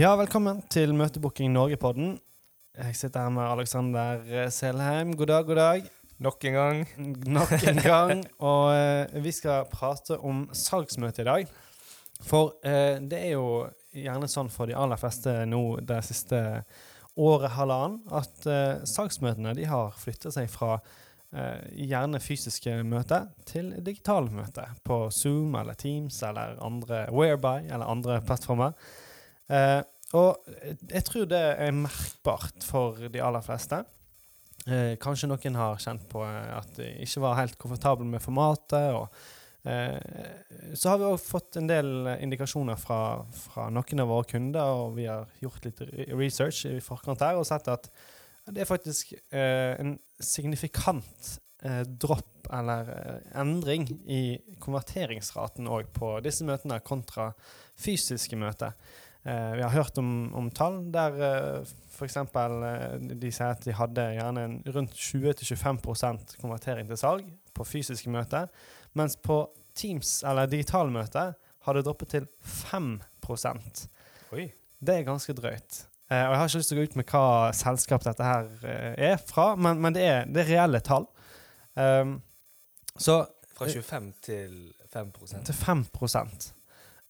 Ja, velkommen til Møtebooking Norge-podden. Jeg sitter her med Alexander eh, Selheim. God dag, god dag. Nok en gang. Nok en gang. Og eh, vi skal prate om salgsmøte i dag. For eh, det er jo gjerne sånn for de aller fleste nå det siste året, halvannen, at eh, salgsmøtene de har flyttet seg fra eh, gjerne fysiske møter til digitale møter på Zoom eller Teams eller andre Whereby eller andre plattformer. Eh, og jeg tror det er merkbart for de aller fleste. Eh, kanskje noen har kjent på eh, at de ikke var helt komfortable med formatet. og eh, Så har vi òg fått en del indikasjoner fra, fra, noen av våre kunder, og vi har gjort litt research i forkant her og sett at det er faktisk eh, en signifikant dropp eller endring i konverteringsraten òg på disse møtene kontra fysiske møter. Eh, vi har hørt om, om tall der eh, f.eks. Eh, de sier at de hadde gjerne en rundt 20-25% konvertering til salg på fysiske møter, mens på Teams eller digitale møter har det droppet til 5% Oi. Det er ganske drøyt. Eh, og Jeg har ikke lyst til å gå ut med hva selskap dette her eh, er fra, men, men det, er, det, er, reelle tall. Um, så Fra 25 til 5% Til 5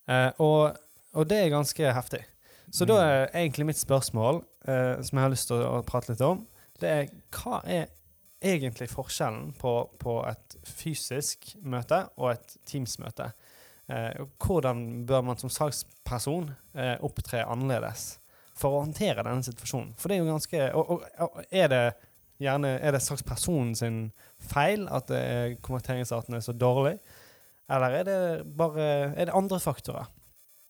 eh, Og og det er ganske heftig. Så mm. da er egentlig mitt spørsmål, eh, som jeg har lyst til å, å, prate litt om, det er hva er egentlig forskjellen på, på et fysisk møte og et Teams-møte? Eh, hvordan bør man som saksperson eh, opptre annerledes for å håndtere denne situasjonen? For det er jo ganske Og, og, og er det gjerne er det sakspersonen sin feil at konverteringsarten er så dårlig? Eller er det bare er det andre faktorer?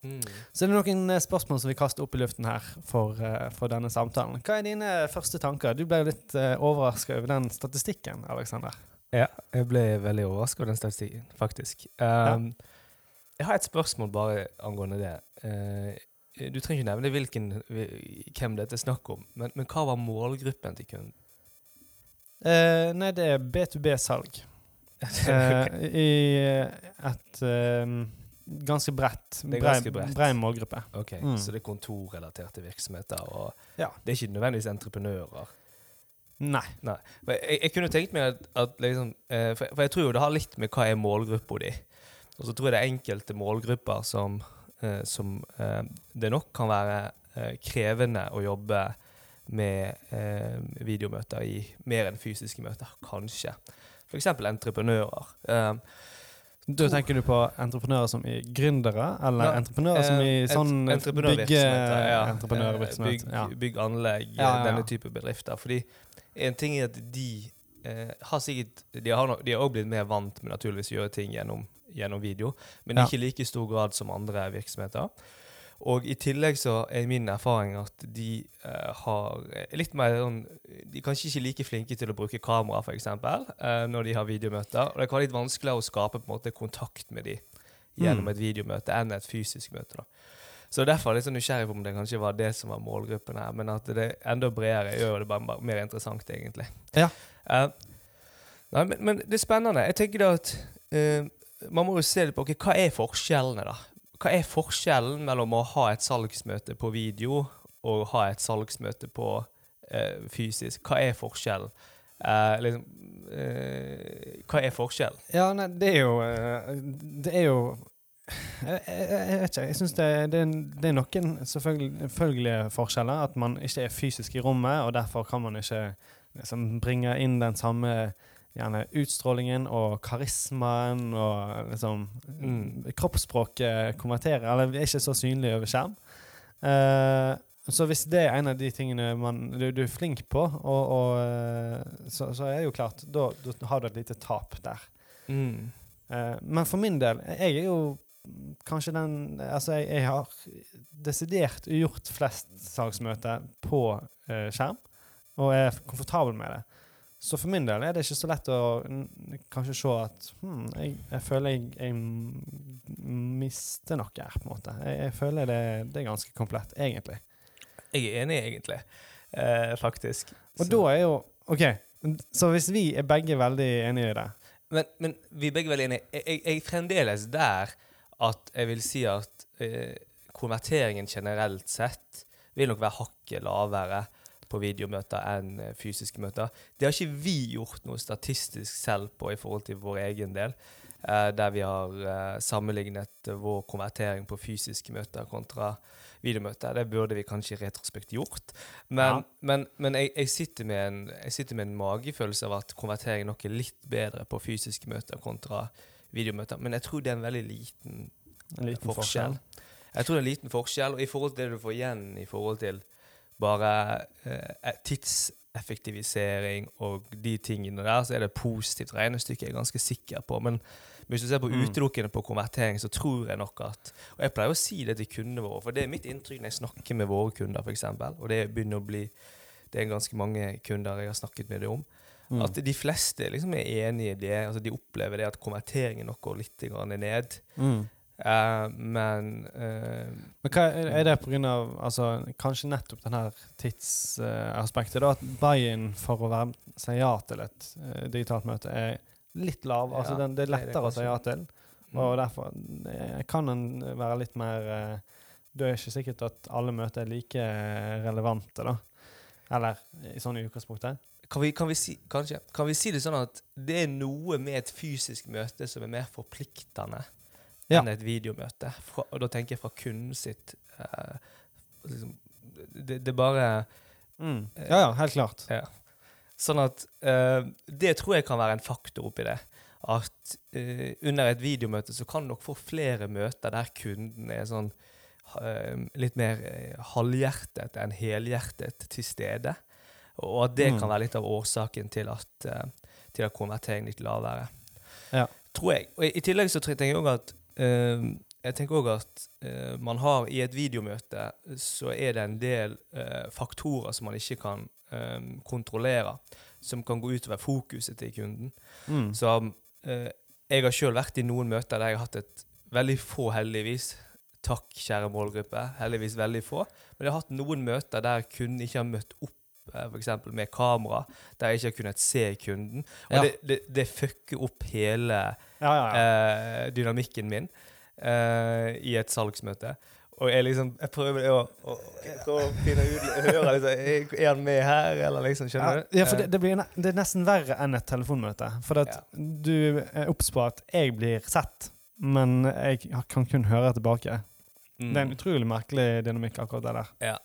Mm. Så det er noen eh, spørsmål som vi kaster opp i luften her for, uh, for denne samtalen. Hva er dine første tanker? Du ble litt uh, eh, overraska over den statistikken, Alexander. Ja, jeg ble veldig overraska over den statistikken, faktisk. Um, ja. Jeg har et spørsmål bare angående det. Uh, du trenger ikke nevne hvilken, hvem dette er snakk om, men, men, hva var målgruppen til kunden? Uh, nei, det er B2B-salg. I et um, ganske bredt. Brei målgruppe. Ok, mm. Så det er kontorrelaterte virksomheter, og ja. det er ikke nødvendigvis entreprenører? Nei. Nei. Jeg, jeg, kunne tenkt meg at, at liksom, eh, for, for, jeg tror jo det har litt med hva er målgruppa di. Og så tror jeg det er enkelte målgrupper som, eh, som eh, det nok kan være krevende å jobbe med eh, videomøter i mer enn fysiske møter. Kanskje. F.eks. entreprenører. Eh, da tenker du på entreprenører som i gründere, eller ja, entreprenører som i eh, sånn Entreprenørvirksomheter. Ja. Bygg, Bygg, ja. bygganlegg, ja, denne type bedrifter. Fordi en ting er at de eh, har sikkert De har òg blitt mer vant med naturligvis å gjøre ting gjennom, gjennom video, men ikke i like stor grad som andre virksomheter. Og i tillegg så er min erfaring at de uh, har litt mer sånn De er kanskje ikke like flinke til å bruke kamera, f.eks., uh, når de har videomøter. Og det kan være litt vanskeligere å skape på en måte kontakt med dem gjennom mm. et videomøte enn et fysisk møte. da. Så derfor er jeg litt sånn nysgjerrig på om det kanskje var det som var målgruppen her. Men at det er enda bredere gjør det bare, mer interessant, egentlig. Ja. Uh, nei, men, men, det er spennende. Jeg tenker da at man må jo se litt på okay, hva er forskjellene, da hva er forskjellen mellom å ha et salgsmøte på video og ha et salgsmøte på eh, fysisk? Hva er forskjellen? Eh, liksom, eh, hva er forskjellen? Ja, nei, det er jo eh, Det er jo jeg, jeg, vet ikke. Jeg syns det, det, det, er noen selvfølgelige forskjeller. At man ikke er fysisk i rommet, og derfor kan man ikke liksom, bringe inn den samme gjerne utstrålingen og karismaen og liksom mm. Kroppsspråket konverterer, eller er ikke så synlig over skjerm. Uh, så hvis det er en av de tingene man, du, du er flink på, og, og, eh, så, så, er det jo klart Da, har du et lite tap der. Mm. Uh, men for min del Jeg er jo kanskje den Altså, jeg, jeg har desidert gjort flest salgsmøter på uh, skjerm, og er komfortabel med det. Så for min del er det ikke så lett å kanskje se at hmm, jeg, jeg, føler jeg, jeg, mister noe her, på en måte. Jeg, jeg føler det, det, er ganske komplett, egentlig. Jeg er enig, egentlig. Eh, faktisk. Og så. da er jo OK, så hvis vi er begge veldig enige i det Men, men vi er begge veldig enige. Jeg, er fremdeles der at jeg vil si at eh, konverteringen generelt sett vil nok være hakket lavere på videomøter enn eh, fysiske møter. Det har ikke vi gjort noe statistisk selv på i forhold til vår egen del. Uh, der vi har uh, sammenlignet vår konvertering på fysiske møter kontra videomøter. Det burde vi kanskje i retrospekt gjort. Men, ja. men, men jeg, jeg, sitter en, jeg, sitter med en, magefølelse av at konvertering nok er litt bedre på fysiske møter kontra videomøter. Men jeg tror det er en veldig liten, en liten forskjell. forskjell. Jeg tror det er en liten forskjell, og i forhold til det du får igjen i forhold til bare eh, tidseffektivisering og de tingene der, så er det positivt regnestykke, jeg er ganske sikker på. Men hvis du ser på mm. utelukkende på konvertering, så tror jeg nok at Og jeg pleier å si det til kundene våre, for det er mitt inntrykk når jeg snakker med våre kunder, f.eks., og det begynner å bli Det er ganske mange kunder jeg har snakket med det om. Mm. At de fleste liksom er enige i det. altså De opplever det at konverteringen nok går litt ned. Mm. Uh, men uh, Men hva er, er det pga. Altså, kanskje nettopp denne tidsaspektet? Uh, at buy-in for å være, si ja til et uh, digitalt møte er litt lav. Altså, den, det er lettere det å si ja til. Mm. Og derfor kan den være litt mer Det er ikke sikkert at alle møter er like relevante, da. Eller i sånne utgangspunktet. Kan vi, kan, vi si, kanskje, kan vi si det sånn at det er noe med et fysisk møte som er mer forpliktende? Ja. enn et videomøte. Fra, og da tenker jeg fra kunden sitt uh, liksom, det, det, bare mm. Ja, ja, helt klart. Ja. Sånn at uh, Det tror jeg kan være en faktor oppi det. At uh, under et videomøte så kan dere få flere møter der kunden er sånn litt mer halvhjertet enn helhjertet til stede. Og at det mm. kan være litt av årsaken til at, til at konvertering litt lavere. Ja. Tror jeg. Og i, tillegg så tenker jeg òg at jeg tenker òg at uh, man har i et videomøte så er det en del uh, faktorer som man ikke kan um, kontrollere, som kan gå utover fokuset til kunden. Mm. Så uh, jeg har sjøl vært i noen møter der jeg har hatt et veldig få, heldigvis. Takk, kjære målgruppe. Heldigvis veldig få. Men jeg har hatt noen møter der kunden ikke har møtt opp f.eks. med kamera, der jeg ikke har kunnet se kunden. Og ja. det, det, det fucker opp hele ja, ja, eh, dynamikken min eh, i et salgsmøte. Og jeg liksom, jeg prøver å, å, å finne ut høre liksom, Er han med her, eller liksom? Skjønner du? Ja, for det, det, blir, det, er nesten verre enn et telefonmøte. For at du er obs på at jeg blir sett, men jeg kan kun høre tilbake. Mm. Det er en utrolig merkelig dynamikk, akkurat det der. Ja.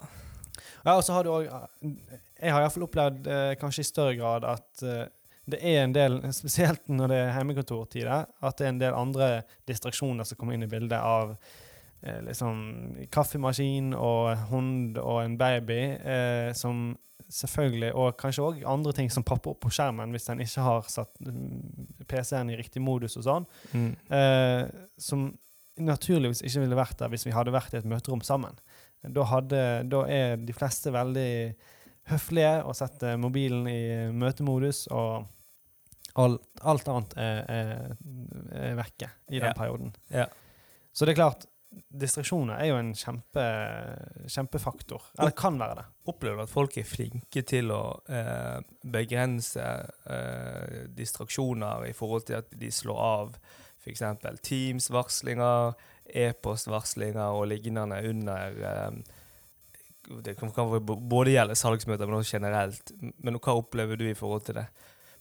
Ja, og så har du òg Jeg har iallfall opplevd, eh, kanskje i større grad, at eh, det er en del, spesielt når det er hjemmekontortider, at det er en del andre distraksjoner som kommer inn i bildet av eh, liksom kaffemaskin og hund og en baby, eh, som selvfølgelig Og kanskje òg andre ting som popper opp på skjermen hvis en ikke har satt mm, PC-en i riktig modus og sånn, mm. eh, som naturligvis ikke ville vært der hvis vi hadde vært i et møterom sammen. Da, hadde, da er de fleste veldig høflige og setter mobilen i møtemodus. og Alt, alt annet er, er, er, vekke i den ja. perioden. Ja. Så det er klart, distraksjoner er jo en kjempe, kjempefaktor. Eller kan være det. Opplever du at folk er flinke til å eh, begrense eh, distraksjoner i forhold til at de slår av f.eks. Teams-varslinger, e-postvarslinger og lignende under um, Det kan, kan både gjelde salgsmøter, men også generelt. Men hva opplever du i forhold til det?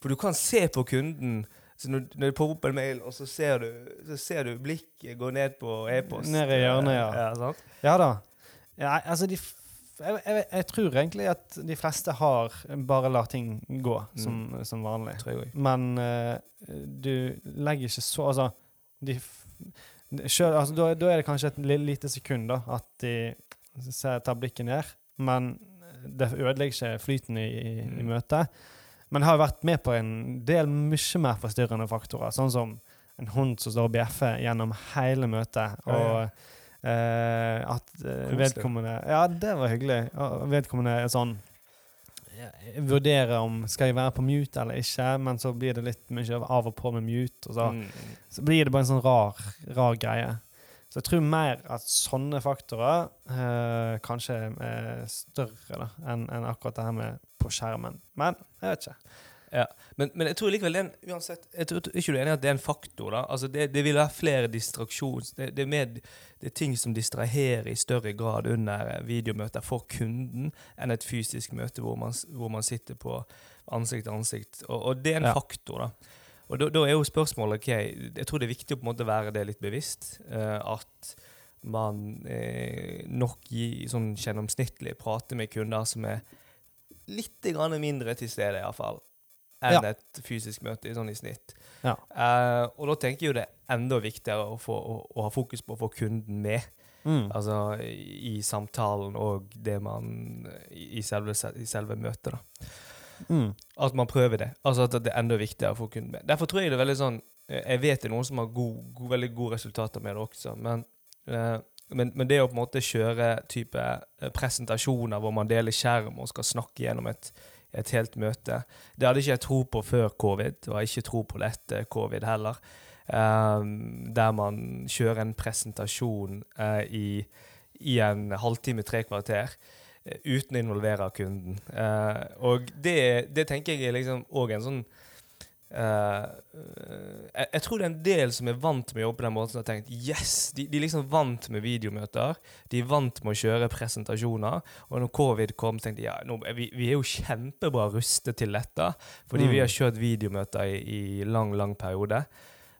For du kan se på kunden så når, når det popper opp en mail, og så ser du, så ser du blikket gå ned på e-post. Ned i hjørnet, ja. Ja, sant? ja da. Ja, altså, de, jeg, jeg, jeg, tror egentlig at de fleste har bare lar ting gå som, mm. som vanlig. Men uh, du legger ikke så Altså, de, selv, altså da, da, er det kanskje et lite sekund da, at de tar blikket ned. Men det ødelegger ikke flyten i, i, mm. i møtet. Men har vært med på en del mye mer forstyrrende faktorer, sånn som en hund som står og bjeffer gjennom hele møtet. og ja, Eh, at eh, vedkommende Ja, det var hyggelig. Vedkommende er sånn jeg vurderer om skal jeg være på mute eller ikke, men så blir det litt mye av og på med mute. Og så, mm. så blir det bare en sånn rar, rar greie. Så jeg tror mer at sånne faktorer eh, kanskje er større enn en akkurat det her med på skjermen. Men jeg vet ikke. Ja. Men, men, jeg tror likevel er en, uansett, jeg tror, er ikke du enig i at det er en faktor? da? Altså det, det vil være flere distraksjoner. Det, det, er med, det er ting som distraherer i større grad under videomøter for kunden enn et fysisk møte hvor man, hvor man sitter på ansikt til ansikt. Og, og, det er en ja. faktor. da. Og da, da, er jo spørsmålet ok, Jeg tror det er viktig å på en måte være det litt bevisst. Uh, at man eh, nok gi, sånn gjennomsnittlig prater med kunder som er litt mindre til stede, iallfall, enn ja. et fysisk møte sånn i snitt. Ja. Uh, og da tenker jeg jo det er enda viktigere å, få, å, å ha fokus på å få kunden med. Mm. Altså i, i, samtalen og det man I, selve, i selve møtet, da. Mm. At man prøver det. Altså at det er enda viktigere å få kunden. med. Derfor tror jeg det er veldig sånn eh, Jeg vet det er noen som har god, god, veldig gode resultater med det også, men, uh, men, men, det å på en måte kjøre type presentasjoner hvor man deler skjerm og skal snakke gjennom et, et helt møte, det hadde ikke jeg tro på før covid, og jeg ikke tro på det etter covid heller. Um, der man kjører en presentasjon uh, i, i en halvtime, tre kvarter. uh, uten å involvere kunden. Uh, og det, det, tenker jeg er liksom òg en sånn uh, jeg, jeg, tror det er en del som er vant med å jobbe på den måten, som har tenkt yes, de, de er liksom vant med videomøter. De er vant med å kjøre presentasjoner. Og når covid kom, tenkte de ja, nå, vi, vi, er jo kjempebra rustet til dette. Fordi mm. vi har kjørt videomøter i, i lang, lang periode.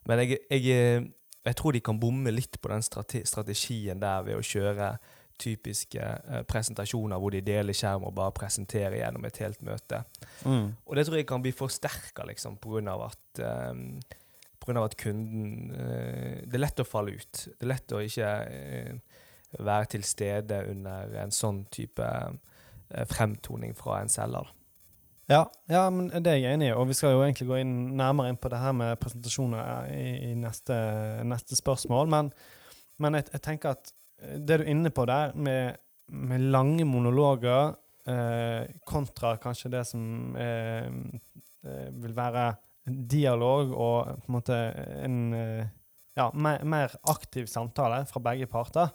Men jeg, jeg, jeg, tror de kan bomme litt på den strategien der ved å kjøre typiske eh, presentasjoner hvor de deler skjerm og bare presenterer gjennom et helt møte. Mm. Og det tror jeg kan bli forsterka liksom, pga. at um, på grunn av at kunden uh, Det er lett å falle ut. Det er lett å ikke uh, være til stede under en sånn type uh, fremtoning fra en selger. Ja, ja, men det er jeg enig i. Og vi skal jo egentlig gå inn nærmere inn på det her med presentasjoner i, i neste, neste, spørsmål. Men, men jeg, jeg tenker at det du er inne på der, med, med lange monologer eh, kontra kanskje det som eh, eh vil være dialog og på en måte en eh, ja, mer, mer, aktiv samtale fra begge parter.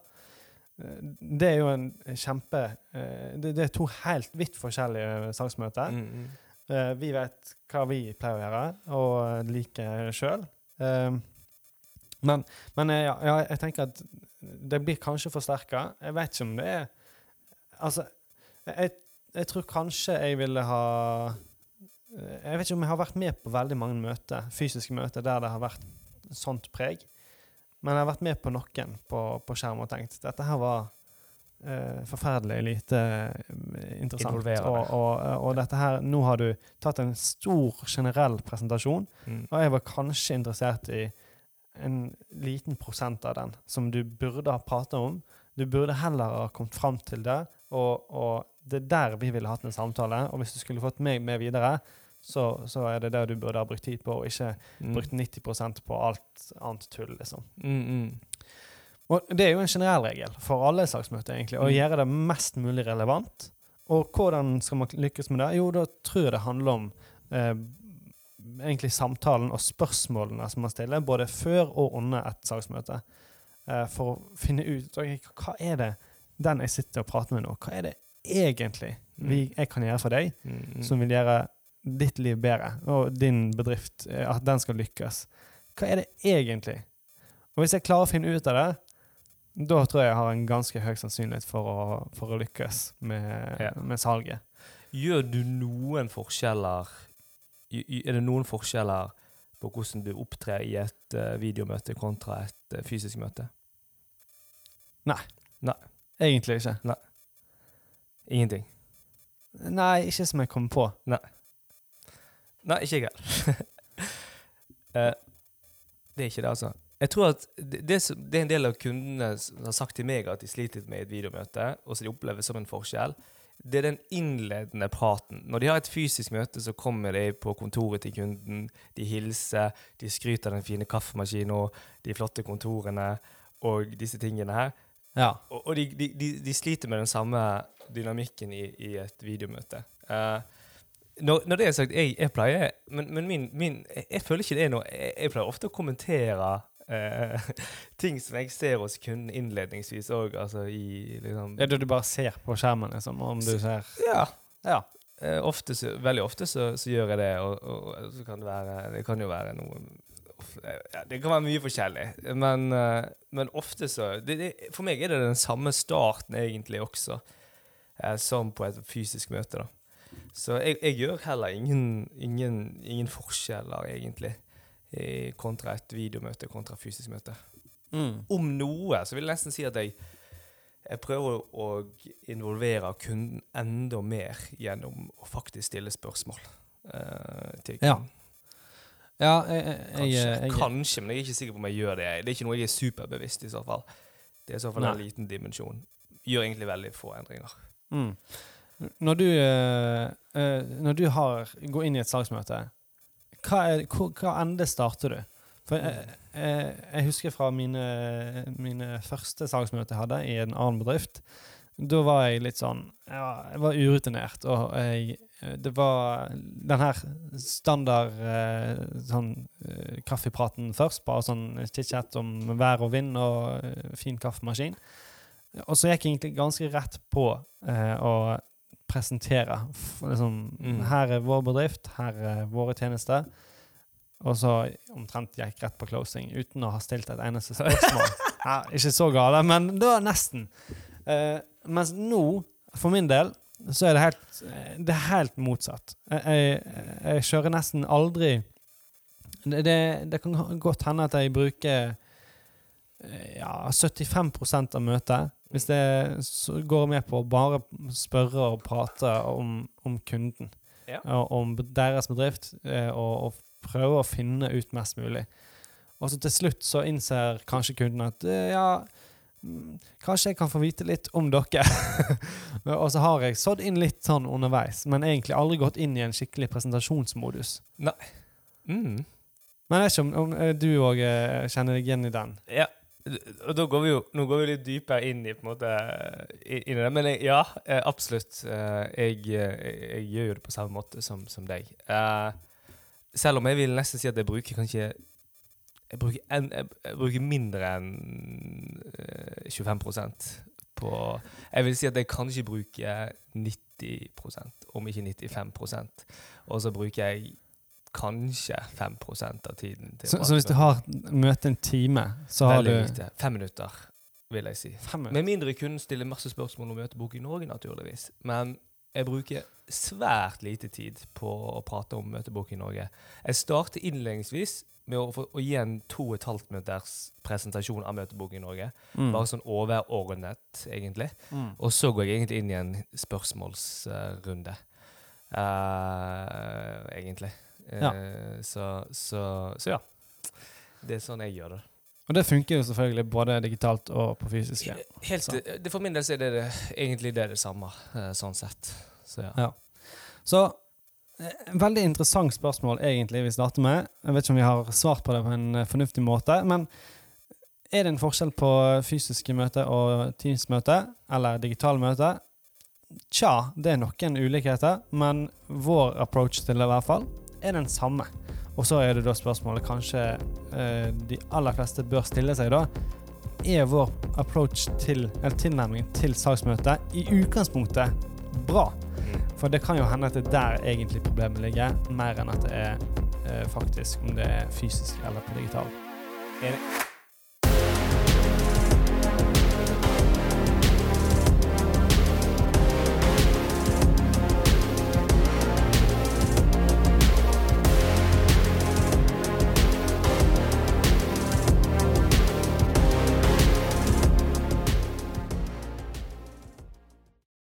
Eh, det er jo en kjempe det, det, er to helt vidt forskjellige saksmøter. Mm, mm. Vi vet hva vi pleier å gjøre og liker sjøl. Men, men ja, jeg tenker at det blir kanskje forsterka. Jeg vet ikke om det er Altså, jeg, jeg, tror kanskje jeg ville ha Jeg vet ikke om jeg har vært med på veldig mange møter, fysiske møter der det har vært sånt preg. Men jeg har vært med på noen på, på skjerm og tenkt dette her var uh, forferdelig lite uh, interessant. Og, og, og, dette her, nå har du tatt en stor, generell presentasjon, mm. og jeg var kanskje interessert i en liten prosent av den som du burde ha pratet om. Du burde heller ha kommet fram til det, og, og, det er der vi ville hatt en samtale. Og hvis du skulle fått meg med videre, så, så er det det du burde ha brukt tid på, og ikke mm. brukt 90% på alt annet tull, liksom. Mm, mm. Og det er jo en generell regel for alle slags møter, egentlig, å mm. gjøre det mest mulig relevant. Og hvordan skal man lykkes med det? Jo, da tror jeg det handler om eh, egentlig samtalen og spørsmålene som man stiller, både før og under et saksmøte, eh, for å finne ut okay, hva er det den jeg sitter og prater med nå, hva er det egentlig vi, mm. jeg kan gjøre for deg, mm, som vil gjøre ditt liv bedre, og din bedrift, eh, at den skal lykkes. Hva er det egentlig? Og hvis jeg klarer å finne ut av det, da tror jeg jeg har en ganske høy sannsynlighet for å, for å lykkes med, med salget. Gjør du noen forskjeller er det noen forskjeller på hvordan du opptrer i et uh, videomøte kontra et uh, fysisk møte? Nei. Nei. Egentlig ikke. Nei. Ingenting? Nei, ikke som jeg kommer på. Nei. Nei, ikke jeg heller. uh, det er ikke det, altså. Jeg tror at det, det, det, er en del av kundene som har sagt til meg at de sliter med et videomøte, og som de opplever som en forskjell det er den innledende praten. Når de har et fysisk møte, så kommer de på kontoret til kunden. De hilser, de skryter av den fine kaffemaskinen de flotte kontorene og disse tingene her. Ja. Og, og de, de, de, sliter med den samme dynamikken i, i et videomøte. Uh, når, når, det er sagt, jeg, jeg pleier Men, men min, min jeg, jeg, føler ikke det er noe jeg, jeg pleier ofte å kommentere eh, ting som jeg ser hos kunden innledningsvis òg. Altså i liksom det du bare ser på skjermen, liksom? Om du ser Ja. ja. Eh, ofte så, veldig ofte så, så, gjør jeg det, og, og, så kan det være Det kan jo være noe ja, Det kan være mye forskjellig, men, uh, men ofte så det, det, For meg er det den samme starten egentlig også, eh, som på et fysisk møte. da. Så jeg, jeg gjør heller ingen, ingen, ingen forskjeller, egentlig, kontra et videomøte kontra et fysisk møte. Mm. Om noe så vil jeg nesten si at jeg jeg prøver å involvere kunden enda mer gjennom å faktisk stille spørsmål uh, til kunden. Ja. Ja, jeg, jeg, kanskje, kanskje, men jeg er ikke sikker på om jeg gjør det. Det er ikke noe jeg er superbevisst i så fall. Det er i så fall Nei. en liten dimensjon. Gjør egentlig veldig få endringer. Mm. Når, du, uh, uh, når du har, går inn i et salgsmøte, hva, er, hva, hva ende starter du? For jeg, jeg, jeg husker fra mine, mine første salgsmøter jeg hadde i en annen bedrift. Da var jeg litt sånn var, jeg var urutinert, og jeg, det var den her standard eh, sånn eh, kaffepraten først. Bare sånn chit-chat om vær og vind og eh, fin kaffemaskin. Og så gikk jeg egentlig ganske rett på eh, å presentere. Liksom, mm. Her er vår bedrift, her er våre tjenester. Og så omtrent gikk rett på closing uten å ha stilt et eneste spørsmål. Ja, ikke så gale, men det var nesten. Uh, mens nå, for min del, så er det helt, det er helt motsatt. Jeg, jeg, jeg, kjører nesten aldri det, det, det, kan godt hende at jeg bruker ja, 75% av møtet. Hvis det går med på å bare spørre og prate om, om kunden. Ja. Og om deres bedrift eh, og, og prøve å finne ut mest mulig. Og så til slutt så innser kanskje kunden at eh, ja, mm, kanskje jeg kan få vite litt om dere. og så har jeg sådd inn litt sånn underveis, men egentlig aldri gått inn i en skikkelig presentasjonsmodus. Nei. Mm. Men jeg vet ikke om, om eh, du òg kjenner deg igjen i den? Ja. Da går vi jo nå går vi litt dypere inn i, måte, inn i det. Men jeg, ja, absolutt. Jeg, jeg, jeg, gjør jo det på samme måte som, som deg. Selv om jeg vil nesten si at jeg bruker kanskje Jeg bruker, en, jeg bruker mindre enn 25 eh, på Jeg vil si at jeg kanskje bruker 90% om ikke 95% Og så bruker jeg kanskje 5% av tiden. Så, så, hvis du har møte en time, så har Veldig du lite. Fem minutter, vil jeg si. Med mindre kunden stiller masse spørsmål om møtebok i Norge, naturligvis. Men jeg bruker svært lite tid på å prate om møtebok i Norge. Jeg starter innledningsvis med å, å gi en to og et halvt minutters presentasjon av møtebok i Norge. Mm. Bare sånn overordnet, egentlig. Mm. Og så går jeg egentlig inn i en spørsmålsrunde. Uh, egentlig. Ja. Uh, så, så, så, ja. Det er sånn jeg gjør det. Og det funker jo selvfølgelig både digitalt og på fysisk. Helt, det, for min del så er det, det egentlig det, det samme, uh, sånn sett. Så ja. ja. Så eh, Veldig interessant spørsmål egentlig vi starter med. Jeg vet ikke om vi har svart på det på en eh, fornuftig måte. Men er det en forskjell på fysiske møter og Teams-møte, eller digitale møter? Tja, det er noen ulikheter, men vår approach til det i hvert fall er den samme. Og så er det da spørsmålet kanskje eh, de aller fleste bør stille seg, da. Er vår approach til, eller tilnærming til salgsmøtet i utgangspunktet bra? For det kan jo hende at det er der egentlig problemet ligger, mer enn at det er eh, faktisk om det er fysisk eller på digital. Enig.